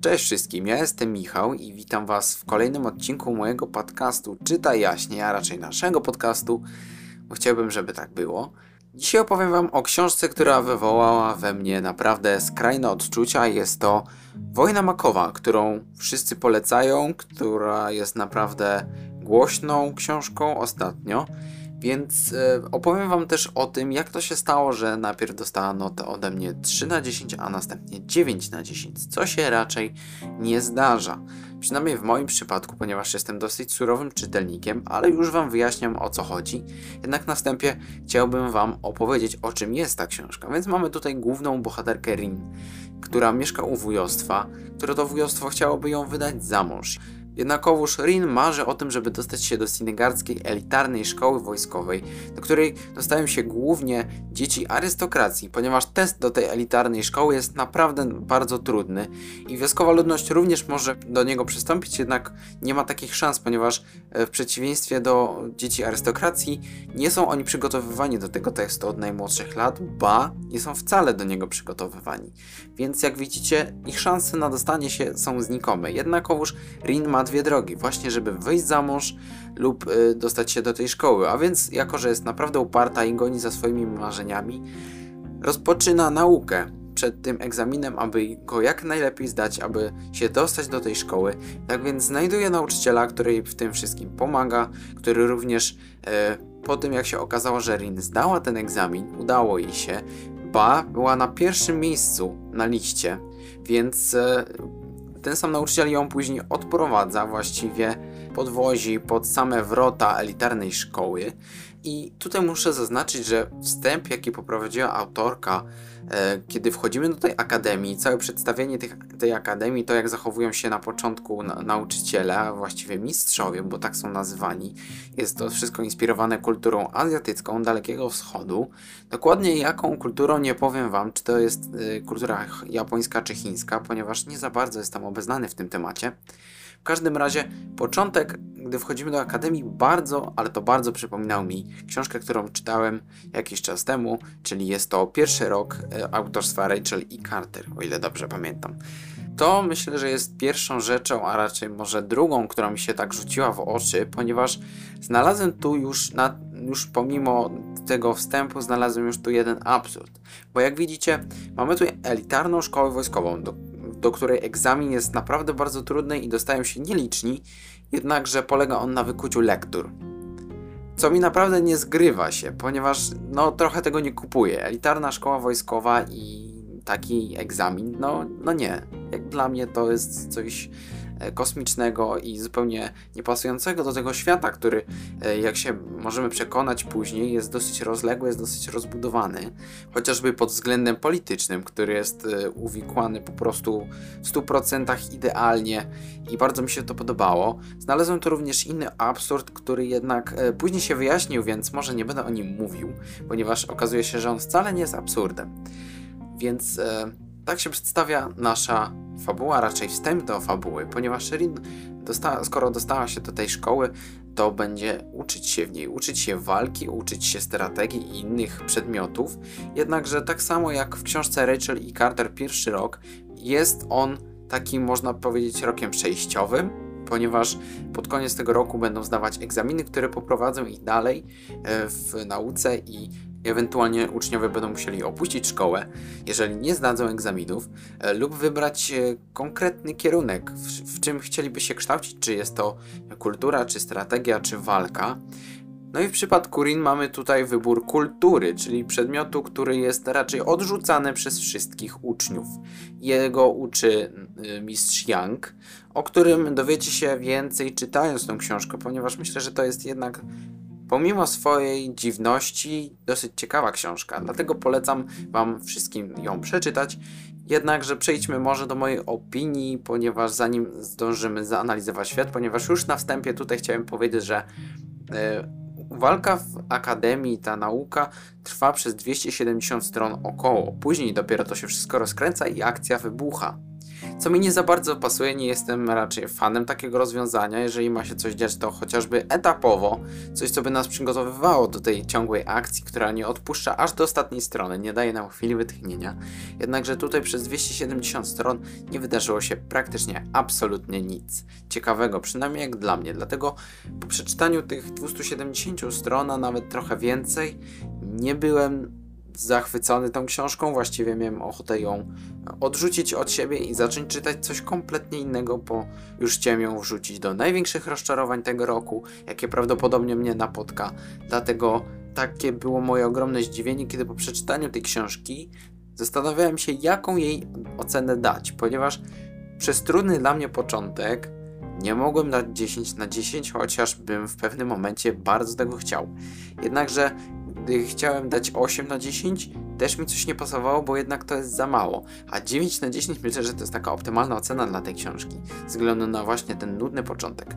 Cześć wszystkim, ja jestem Michał i witam Was w kolejnym odcinku mojego podcastu Czytaj Jaśnie, a raczej naszego podcastu, bo chciałbym, żeby tak było. Dzisiaj opowiem Wam o książce, która wywołała we mnie naprawdę skrajne odczucia. Jest to Wojna Makowa, którą wszyscy polecają, która jest naprawdę głośną książką ostatnio. Więc e, opowiem Wam też o tym, jak to się stało, że najpierw dostała notę ode mnie 3 na 10, a następnie 9 na 10, co się raczej nie zdarza. Przynajmniej w moim przypadku, ponieważ jestem dosyć surowym czytelnikiem, ale już Wam wyjaśniam o co chodzi. Jednak na wstępie chciałbym Wam opowiedzieć o czym jest ta książka. Więc mamy tutaj główną bohaterkę Rin, która mieszka u wujostwa, które to wujostwo chciałoby ją wydać za mąż. Jednakowoż Rin marzy o tym, żeby dostać się do synegardzkiej elitarnej szkoły wojskowej, do której dostają się głównie dzieci arystokracji, ponieważ test do tej elitarnej szkoły jest naprawdę bardzo trudny i wioskowa ludność również może do niego przystąpić, jednak nie ma takich szans, ponieważ e, w przeciwieństwie do dzieci arystokracji nie są oni przygotowywani do tego testu od najmłodszych lat, ba, nie są wcale do niego przygotowywani. Więc jak widzicie, ich szanse na dostanie się są znikome. Jednakowoż Rin ma dwie drogi, właśnie żeby wyjść za mąż lub y, dostać się do tej szkoły. A więc, jako że jest naprawdę uparta i goni za swoimi marzeniami, rozpoczyna naukę przed tym egzaminem, aby go jak najlepiej zdać, aby się dostać do tej szkoły. Tak więc znajduje nauczyciela, który w tym wszystkim pomaga, który również e, po tym jak się okazało, że Rin zdała ten egzamin, udało jej się, ba była na pierwszym miejscu na liście, więc e, ten sam nauczyciel ją później odprowadza, właściwie podwozi pod same wrota elitarnej szkoły. I tutaj muszę zaznaczyć, że wstęp, jaki poprowadziła autorka, kiedy wchodzimy do tej akademii, całe przedstawienie tych, tej akademii, to jak zachowują się na początku na, nauczyciele, a właściwie mistrzowie, bo tak są nazywani, jest to wszystko inspirowane kulturą azjatycką, Dalekiego Wschodu. Dokładnie jaką kulturą nie powiem Wam, czy to jest e, kultura japońska czy chińska, ponieważ nie za bardzo jestem obeznany w tym temacie. W każdym razie początek, gdy wchodzimy do akademii, bardzo, ale to bardzo przypominał mi książkę, którą czytałem jakiś czas temu, czyli jest to pierwszy rok e, autorstwa Rachel E. Carter, o ile dobrze pamiętam. To myślę, że jest pierwszą rzeczą, a raczej może drugą, która mi się tak rzuciła w oczy, ponieważ znalazłem tu już, na, już pomimo tego wstępu, znalazłem już tu jeden absurd. Bo jak widzicie, mamy tu elitarną szkołę wojskową, do do której egzamin jest naprawdę bardzo trudny i dostają się nieliczni, jednakże polega on na wykuciu lektur. Co mi naprawdę nie zgrywa się, ponieważ no trochę tego nie kupuję. Elitarna szkoła wojskowa i taki egzamin, no, no nie. Jak dla mnie to jest coś kosmicznego i zupełnie niepasującego do tego świata, który, e, jak się możemy przekonać później, jest dosyć rozległy, jest dosyć rozbudowany, chociażby pod względem politycznym, który jest e, uwikłany po prostu w 100% idealnie i bardzo mi się to podobało. Znalazłem tu również inny absurd, który jednak później się wyjaśnił, więc może nie będę o nim mówił, ponieważ okazuje się, że on wcale nie jest absurdem. Więc tak się przedstawia nasza fabuła, raczej wstęp do fabuły, ponieważ dosta skoro dostała się do tej szkoły, to będzie uczyć się w niej, uczyć się walki, uczyć się strategii i innych przedmiotów. Jednakże tak samo jak w książce Rachel i Carter pierwszy rok, jest on takim, można powiedzieć, rokiem przejściowym, ponieważ pod koniec tego roku będą zdawać egzaminy, które poprowadzą ich dalej e, w nauce i Ewentualnie uczniowie będą musieli opuścić szkołę, jeżeli nie zdadzą egzaminów, e, lub wybrać e, konkretny kierunek, w, czym chcieliby się kształcić, czy jest to kultura, czy strategia, czy walka. No i w przypadku Rin mamy tutaj wybór kultury, czyli przedmiotu, który jest raczej odrzucany przez wszystkich uczniów. Jego uczy y, mistrz Yang, o którym dowiecie się więcej czytając tą książkę, ponieważ myślę, że to jest jednak pomimo swojej dziwności dosyć ciekawa książka, dlatego polecam Wam wszystkim ją przeczytać. Jednakże przejdźmy może do mojej opinii, ponieważ zanim zdążymy zaanalizować świat, ponieważ już na wstępie tutaj chciałem powiedzieć, że yy, walka w akademii, ta nauka trwa przez 270 stron około. Później dopiero to się wszystko rozkręca i akcja wybucha. Co mi nie za bardzo pasuje, nie jestem raczej fanem takiego rozwiązania, jeżeli ma się coś dziać, to chociażby etapowo, coś co by nas przygotowywało do tej ciągłej akcji, która nie odpuszcza aż do ostatniej strony, nie daje nam chwili wytchnienia. Jednakże tutaj przez 270 stron nie wydarzyło się praktycznie absolutnie nic ciekawego, przynajmniej jak dla mnie, dlatego po przeczytaniu tych 270 stron, a nawet trochę więcej, nie byłem zachwycony tą książką, właściwie miałem ochotę ją odrzucić od siebie i zacząć czytać coś kompletnie innego, bo już chciałem ją wrzucić do największych rozczarowań tego roku, jakie prawdopodobnie mnie napotka. Dlatego takie było moje ogromne zdziwienie, kiedy po przeczytaniu tej książki zastanawiałem się, jaką jej ocenę dać, ponieważ przez trudny dla mnie początek nie mogłem dać 10 na 10, chociaż bym w pewnym momencie bardzo tego chciał. Jednakże gdy chciałem dać 8 na 10, też mi coś nie pasowało, bo jednak to jest za mało. A 9 na 10 myślę, że to jest taka optymalna ocena dla tej książki, względu na właśnie ten nudny początek.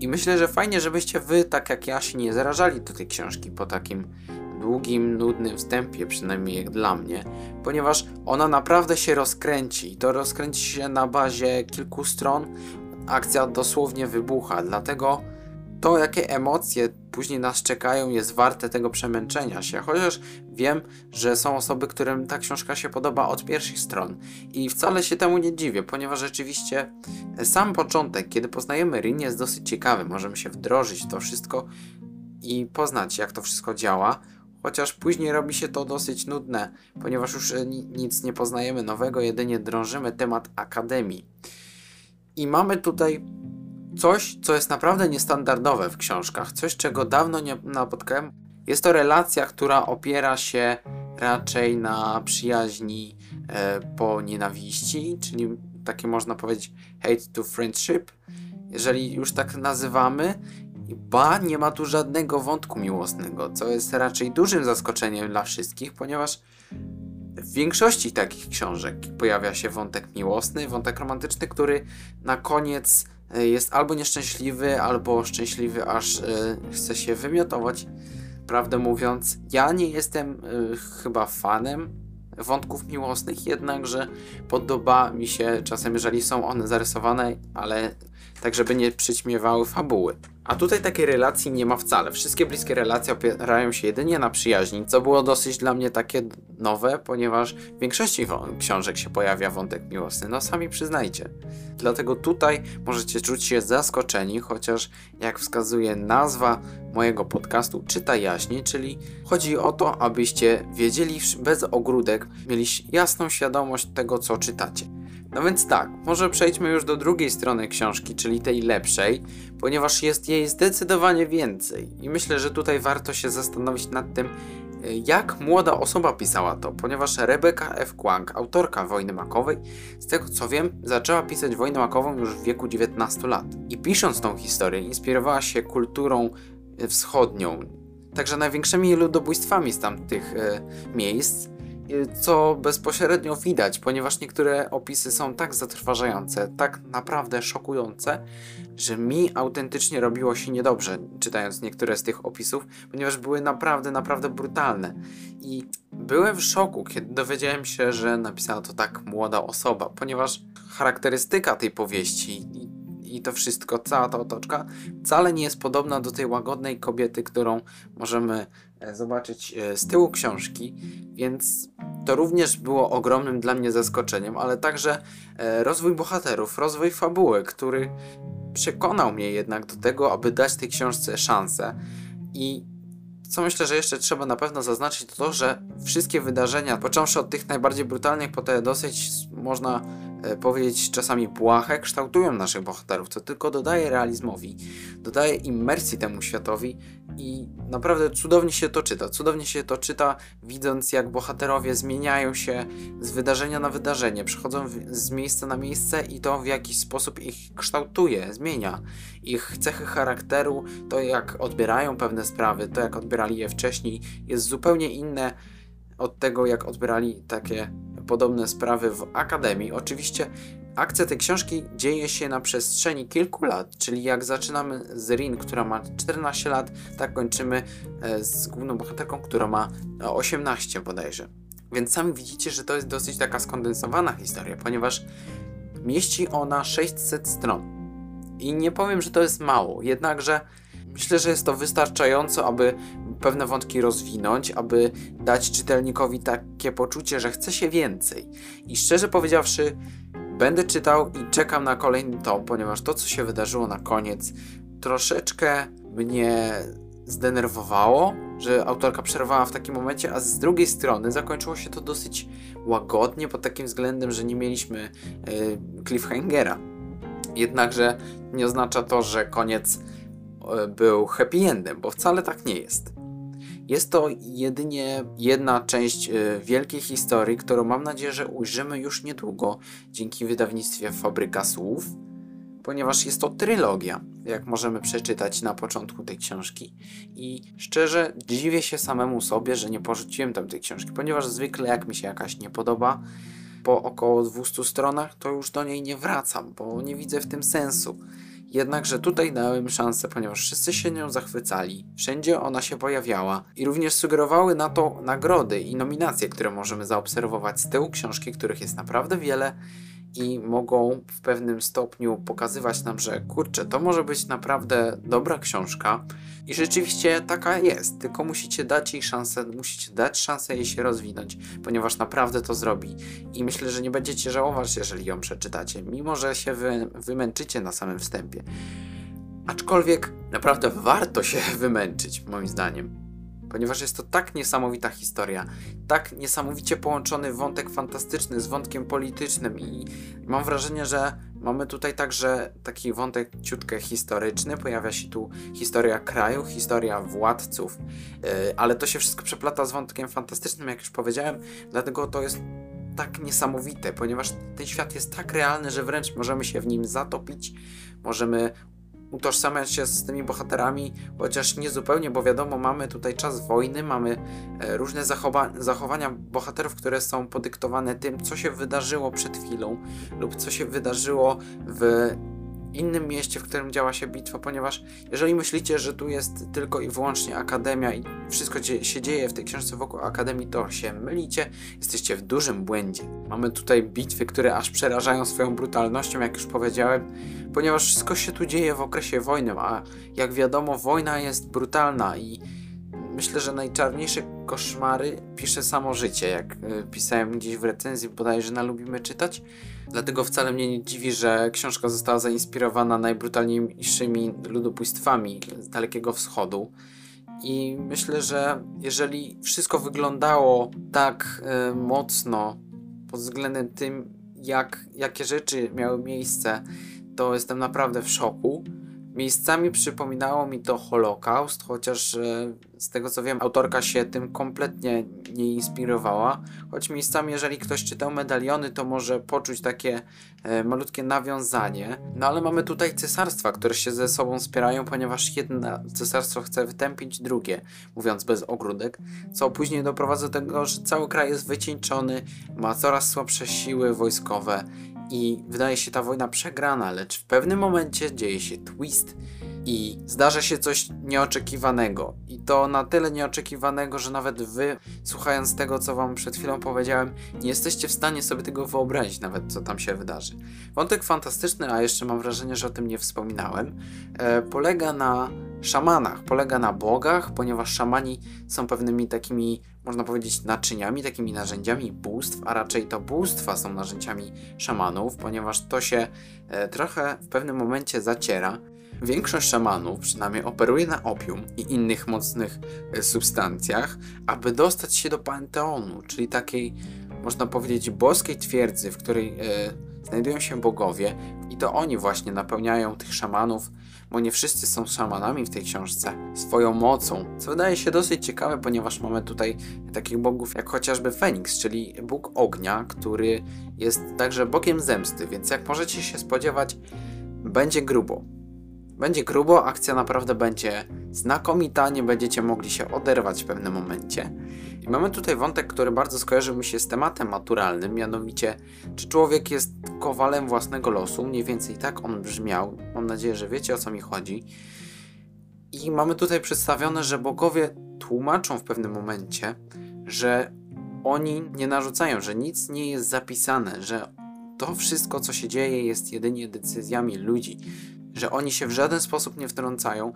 I myślę, że fajnie, żebyście wy, tak jak ja, się nie zarażali do tej książki po takim długim, nudnym wstępie, przynajmniej jak dla mnie, ponieważ ona naprawdę się rozkręci. I to rozkręci się na bazie kilku stron. Akcja dosłownie wybucha, dlatego to, jakie emocje później nas czekają, jest warte tego przemęczenia się. Chociaż wiem, że są osoby, którym ta książka się podoba od pierwszych stron. I wcale się temu nie dziwię, ponieważ rzeczywiście sam początek, kiedy poznajemy Rin, jest dosyć ciekawy. Możemy się wdrożyć w to wszystko i poznać, jak to wszystko działa. Chociaż później robi się to dosyć nudne, ponieważ już e, nic nie poznajemy nowego, jedynie drążymy temat akademii. I mamy tutaj coś, co jest naprawdę niestandardowe w książkach, coś, czego dawno nie napotkałem. Jest to relacja, która opiera się raczej na przyjaźni e, po nienawiści, czyli takie można powiedzieć hate to friendship, jeżeli już tak nazywamy. Ba, nie ma tu żadnego wątku miłosnego, co jest raczej dużym zaskoczeniem dla wszystkich, ponieważ w większości takich książek pojawia się wątek miłosny, wątek romantyczny, który na koniec jest albo nieszczęśliwy, albo szczęśliwy, aż e, chce się wymiotować. Prawdę mówiąc, ja nie jestem e, chyba fanem wątków miłosnych, jednakże podoba mi się czasem, jeżeli są one zarysowane, ale tak, żeby nie przyćmiewały fabuły. A tutaj takiej relacji nie ma wcale. Wszystkie bliskie relacje opierają się jedynie na przyjaźni, co było dosyć dla mnie takie nowe, ponieważ w większości książek się pojawia wątek miłosny. No sami przyznajcie. Dlatego tutaj możecie czuć się zaskoczeni, chociaż jak wskazuje nazwa mojego podcastu Czytaj Jaśniej, czyli chodzi o to, abyście wiedzieli bez ogródek, mieli jasną świadomość tego, co czytacie. No więc tak, może przejdźmy już do drugiej strony książki, czyli tej lepszej, ponieważ jest jej zdecydowanie więcej. I myślę, że tutaj warto się zastanowić nad tym, jak młoda osoba pisała to, ponieważ Rebecca F. Kwang, autorka Wojny Makowej, z tego co wiem, zaczęła pisać Wojnę Makową już w wieku 19 lat. I pisząc tą historię, inspirowała się kulturą wschodnią, także największymi ludobójstwami z tamtych e, miejsc, co bezpośrednio widać, ponieważ niektóre opisy są tak zatrważające, tak naprawdę szokujące, że mi autentycznie robiło się niedobrze, czytając niektóre z tych opisów, ponieważ były naprawdę, naprawdę brutalne. I byłem w szoku, kiedy dowiedziałem się, że napisała to tak młoda osoba, ponieważ charakterystyka tej powieści i to wszystko, cała ta otoczka, wcale nie jest podobna do tej łagodnej kobiety, którą możemy e, zobaczyć e, z tyłu książki, więc to również było ogromnym dla mnie zaskoczeniem, ale także e, rozwój bohaterów, rozwój fabuły, który przekonał mnie jednak do tego, aby dać tej książce szansę. I co myślę, że jeszcze trzeba na pewno zaznaczyć, to to, że wszystkie wydarzenia, począwszy od tych najbardziej brutalnych, po te dosyć, można powiedzieć, czasami błahe, kształtują naszych bohaterów, co tylko dodaje realizmowi, dodaje immersji temu światowi i naprawdę cudownie się to czyta. Cudownie się to czyta, widząc jak bohaterowie zmieniają się z wydarzenia na wydarzenie, przechodzą z miejsca na miejsce i to w jakiś sposób ich kształtuje, zmienia ich cechy charakteru, to jak odbierają pewne sprawy, to jak odbierali je wcześniej, jest zupełnie inne od tego, jak odbierali takie podobne sprawy w akademii. Oczywiście Akcja tej książki dzieje się na przestrzeni kilku lat, czyli jak zaczynamy z Rin, która ma 14 lat, tak kończymy e, z główną bohaterką, która ma 18 bodajże. Więc sami widzicie, że to jest dosyć taka skondensowana historia, ponieważ Mieści ona 600 stron. I nie powiem, że to jest mało, jednakże myślę, że jest to wystarczająco, aby pewne wątki rozwinąć, aby dać czytelnikowi takie poczucie, że chce się więcej. I szczerze powiedziawszy, będę czytał i czekam na kolejny tom, ponieważ to, co się wydarzyło na koniec, troszeczkę mnie zdenerwowało, że autorka przerwała w takim momencie, a z drugiej strony zakończyło się to dosyć łagodnie pod takim względem, że nie mieliśmy yy, cliffhangera. Jednakże nie oznacza to, że koniec yy, był happy endem, bo wcale tak nie jest. Jest to jedynie jedna część yy, wielkiej historii, którą mam nadzieję, że ujrzymy już niedługo dzięki wydawnictwie Fabryka Słów ponieważ jest to trylogia, jak możemy przeczytać na początku tej książki. I szczerze dziwię się samemu sobie, że nie porzuciłem tam tej książki, ponieważ zwykle jak mi się jakaś nie podoba, po około 200 stronach, to już do niej nie wracam, bo nie widzę w tym sensu. Jednakże tutaj dałem szansę, ponieważ wszyscy się nią zachwycali, wszędzie ona się pojawiała i również sugerowały na to nagrody i nominacje, które możemy zaobserwować z tyłu książki, których jest naprawdę wiele i mogą w pewnym stopniu pokazywać nam, że kurczę, to może być naprawdę dobra książka. I rzeczywiście taka jest, tylko musicie dać jej szansę, musicie dać szansę jej się rozwinąć, ponieważ naprawdę to zrobi. I myślę, że nie będziecie żałować, jeżeli ją przeczytacie, mimo że się wy, wymęczycie na samym wstępie. Aczkolwiek naprawdę warto się wymęczyć, moim zdaniem ponieważ jest to tak niesamowita historia, tak niesamowicie połączony wątek fantastyczny z wątkiem politycznym i mam wrażenie, że mamy tutaj także taki wątek ciutkę historyczny, pojawia się tu historia kraju, historia władców, yy, ale to się wszystko przeplata z wątkiem fantastycznym, jak już powiedziałem, dlatego to jest tak niesamowite, ponieważ ten świat jest tak realny, że wręcz możemy się w nim zatopić, możemy utożsamiać się z tymi bohaterami, chociaż nie zupełnie, bo wiadomo, mamy tutaj czas wojny, mamy e, różne zachowa zachowania bohaterów, które są podyktowane tym, co się wydarzyło przed chwilą lub co się wydarzyło w innym mieście, w którym działa się bitwa, ponieważ jeżeli myślicie, że tu jest tylko i wyłącznie akademia i wszystko się dzieje w tej książce wokół akademii, to się mylicie, jesteście w dużym błędzie. Mamy tutaj bitwy, które aż przerażają swoją brutalnością, jak już powiedziałem, ponieważ wszystko się tu dzieje w okresie wojny, a jak wiadomo, wojna jest brutalna i myślę, że najczarniejsze koszmary pisze samo życie, jak y, pisałem gdzieś w recenzji bodajże na Lubimy Czytać. Dlatego wcale mnie nie dziwi, że książka została zainspirowana najbrutalniejszymi ludobójstwami z Dalekiego Wschodu. I myślę, że jeżeli wszystko wyglądało tak y, mocno pod względem tym, jak, jakie rzeczy miały miejsce, to jestem naprawdę w szoku. Miejscami przypominało mi to Holokaust, chociaż e, z tego co wiem, autorka się tym kompletnie nie inspirowała. Choć miejscami, jeżeli ktoś czytał medaliony, to może poczuć takie e, malutkie nawiązanie. No ale mamy tutaj cesarstwa, które się ze sobą spierają, ponieważ jedno cesarstwo chce wytępić drugie, mówiąc bez ogródek, co później doprowadza do tego, że cały kraj jest wycieńczony, ma coraz słabsze siły wojskowe i wydaje się ta wojna przegrana, lecz w pewnym momencie dzieje się twist i zdarza się coś nieoczekiwanego. I to na tyle nieoczekiwanego, że nawet wy, słuchając tego, co wam przed chwilą powiedziałem, nie jesteście w stanie sobie tego wyobrazić, nawet co tam się wydarzy. Wątek fantastyczny, a jeszcze mam wrażenie, że o tym nie wspominałem, e, polega na szamanach, polega na bogach, ponieważ szamani są pewnymi takimi, można powiedzieć, naczyniami, takimi narzędziami bóstw, a raczej to bóstwa są narzędziami szamanów, ponieważ to się e, trochę w pewnym momencie zaciera. Większość szamanów przynajmniej operuje na opium i innych mocnych e, substancjach, aby dostać się do panteonu, czyli takiej, można powiedzieć, boskiej twierdzy, w której e, znajdują się bogowie, i to oni właśnie napełniają tych szamanów, bo nie wszyscy są szamanami w tej książce, swoją mocą, co wydaje się dosyć ciekawe, ponieważ mamy tutaj takich bogów jak chociażby Feniks, czyli bóg ognia, który jest także bogiem zemsty, więc jak możecie się spodziewać, będzie grubo. Będzie grubo, akcja naprawdę będzie znakomita, nie będziecie mogli się oderwać w pewnym momencie. I mamy tutaj wątek, który bardzo skojarzył mi się z tematem maturalnym, mianowicie czy człowiek jest kowalem własnego losu, mniej więcej tak on brzmiał. Mam nadzieję, że wiecie o co mi chodzi. I mamy tutaj przedstawione, że bogowie tłumaczą w pewnym momencie, że oni nie narzucają, że nic nie jest zapisane, że to wszystko, co się dzieje, jest jedynie decyzjami ludzi, że oni się w żaden sposób nie wtrącają,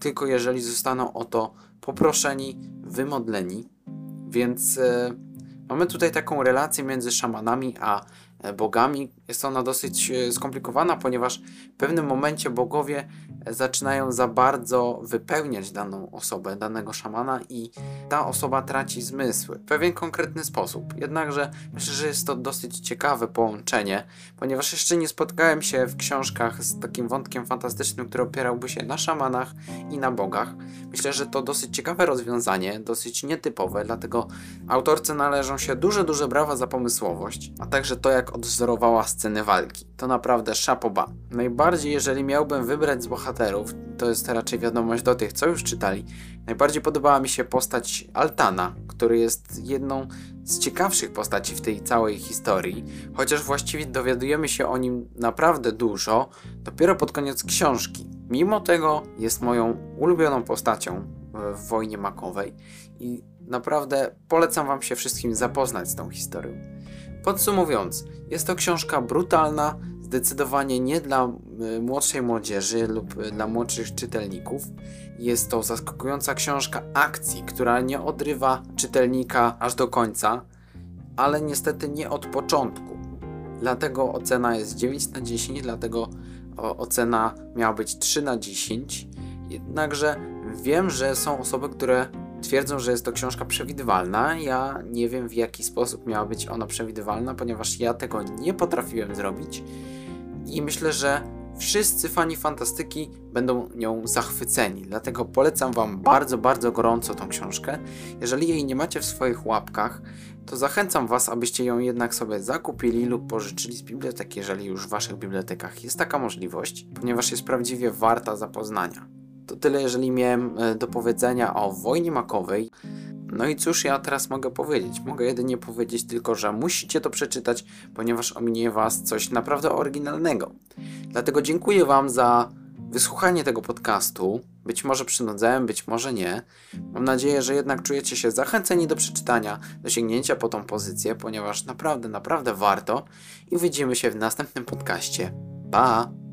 tylko jeżeli zostaną o to poproszeni, wymodleni. Więc e, mamy tutaj taką relację między szamanami a e, bogami. Jest ona dosyć e, skomplikowana, ponieważ w pewnym momencie bogowie zaczynają za bardzo wypełniać daną osobę, danego szamana i ta osoba traci zmysły w pewien konkretny sposób. Jednakże myślę, że jest to dosyć ciekawe połączenie, ponieważ jeszcze nie spotkałem się w książkach z takim wątkiem fantastycznym, który opierałby się na szamanach i na bogach. Myślę, że to dosyć ciekawe rozwiązanie, dosyć nietypowe, dlatego autorce należą się duże, duże brawa za pomysłowość, a także to, jak odwzorowała sceny walki. To naprawdę szapoba. Najbardziej, jeżeli miałbym wybrać z bohaterów, to jest raczej wiadomość do tych, co już czytali. Najbardziej podobała mi się postać Altana, który jest jedną z ciekawszych postaci w tej całej historii, chociaż właściwie dowiadujemy się o nim naprawdę dużo dopiero pod koniec książki. Mimo tego jest moją ulubioną postacią w Wojnie Makowej i naprawdę polecam Wam się wszystkim zapoznać z tą historią. Podsumowując, jest to książka brutalna, zdecydowanie nie dla y, młodszej młodzieży lub y, dla młodszych czytelników. Jest to zaskakująca książka akcji, która nie odrywa czytelnika aż do końca, ale niestety nie od początku. Dlatego ocena jest 9 na 10, dlatego ocena miała być 3 na 10. Jednakże wiem, że są osoby, które twierdzą, że jest to książka przewidywalna. Ja nie wiem, w jaki sposób miała być ona przewidywalna, ponieważ ja tego nie potrafiłem zrobić i myślę, że wszyscy fani fantastyki będą nią zachwyceni. Dlatego polecam Wam bardzo, bardzo gorąco tą książkę. Jeżeli jej nie macie w swoich łapkach, to zachęcam Was, abyście ją jednak sobie zakupili lub pożyczyli z biblioteki, jeżeli już w Waszych bibliotekach jest taka możliwość, ponieważ jest prawdziwie warta zapoznania. To tyle, jeżeli miałem e, do powiedzenia o wojnie makowej. No i cóż ja teraz mogę powiedzieć? Mogę jedynie powiedzieć tylko, że musicie to przeczytać, ponieważ ominie Was coś naprawdę oryginalnego. Dlatego dziękuję Wam za wysłuchanie tego podcastu. Być może przynudzałem, być może nie. Mam nadzieję, że jednak czujecie się zachęceni do przeczytania, do sięgnięcia po tą pozycję, ponieważ naprawdę, naprawdę warto. I widzimy się w następnym podcaście. Pa!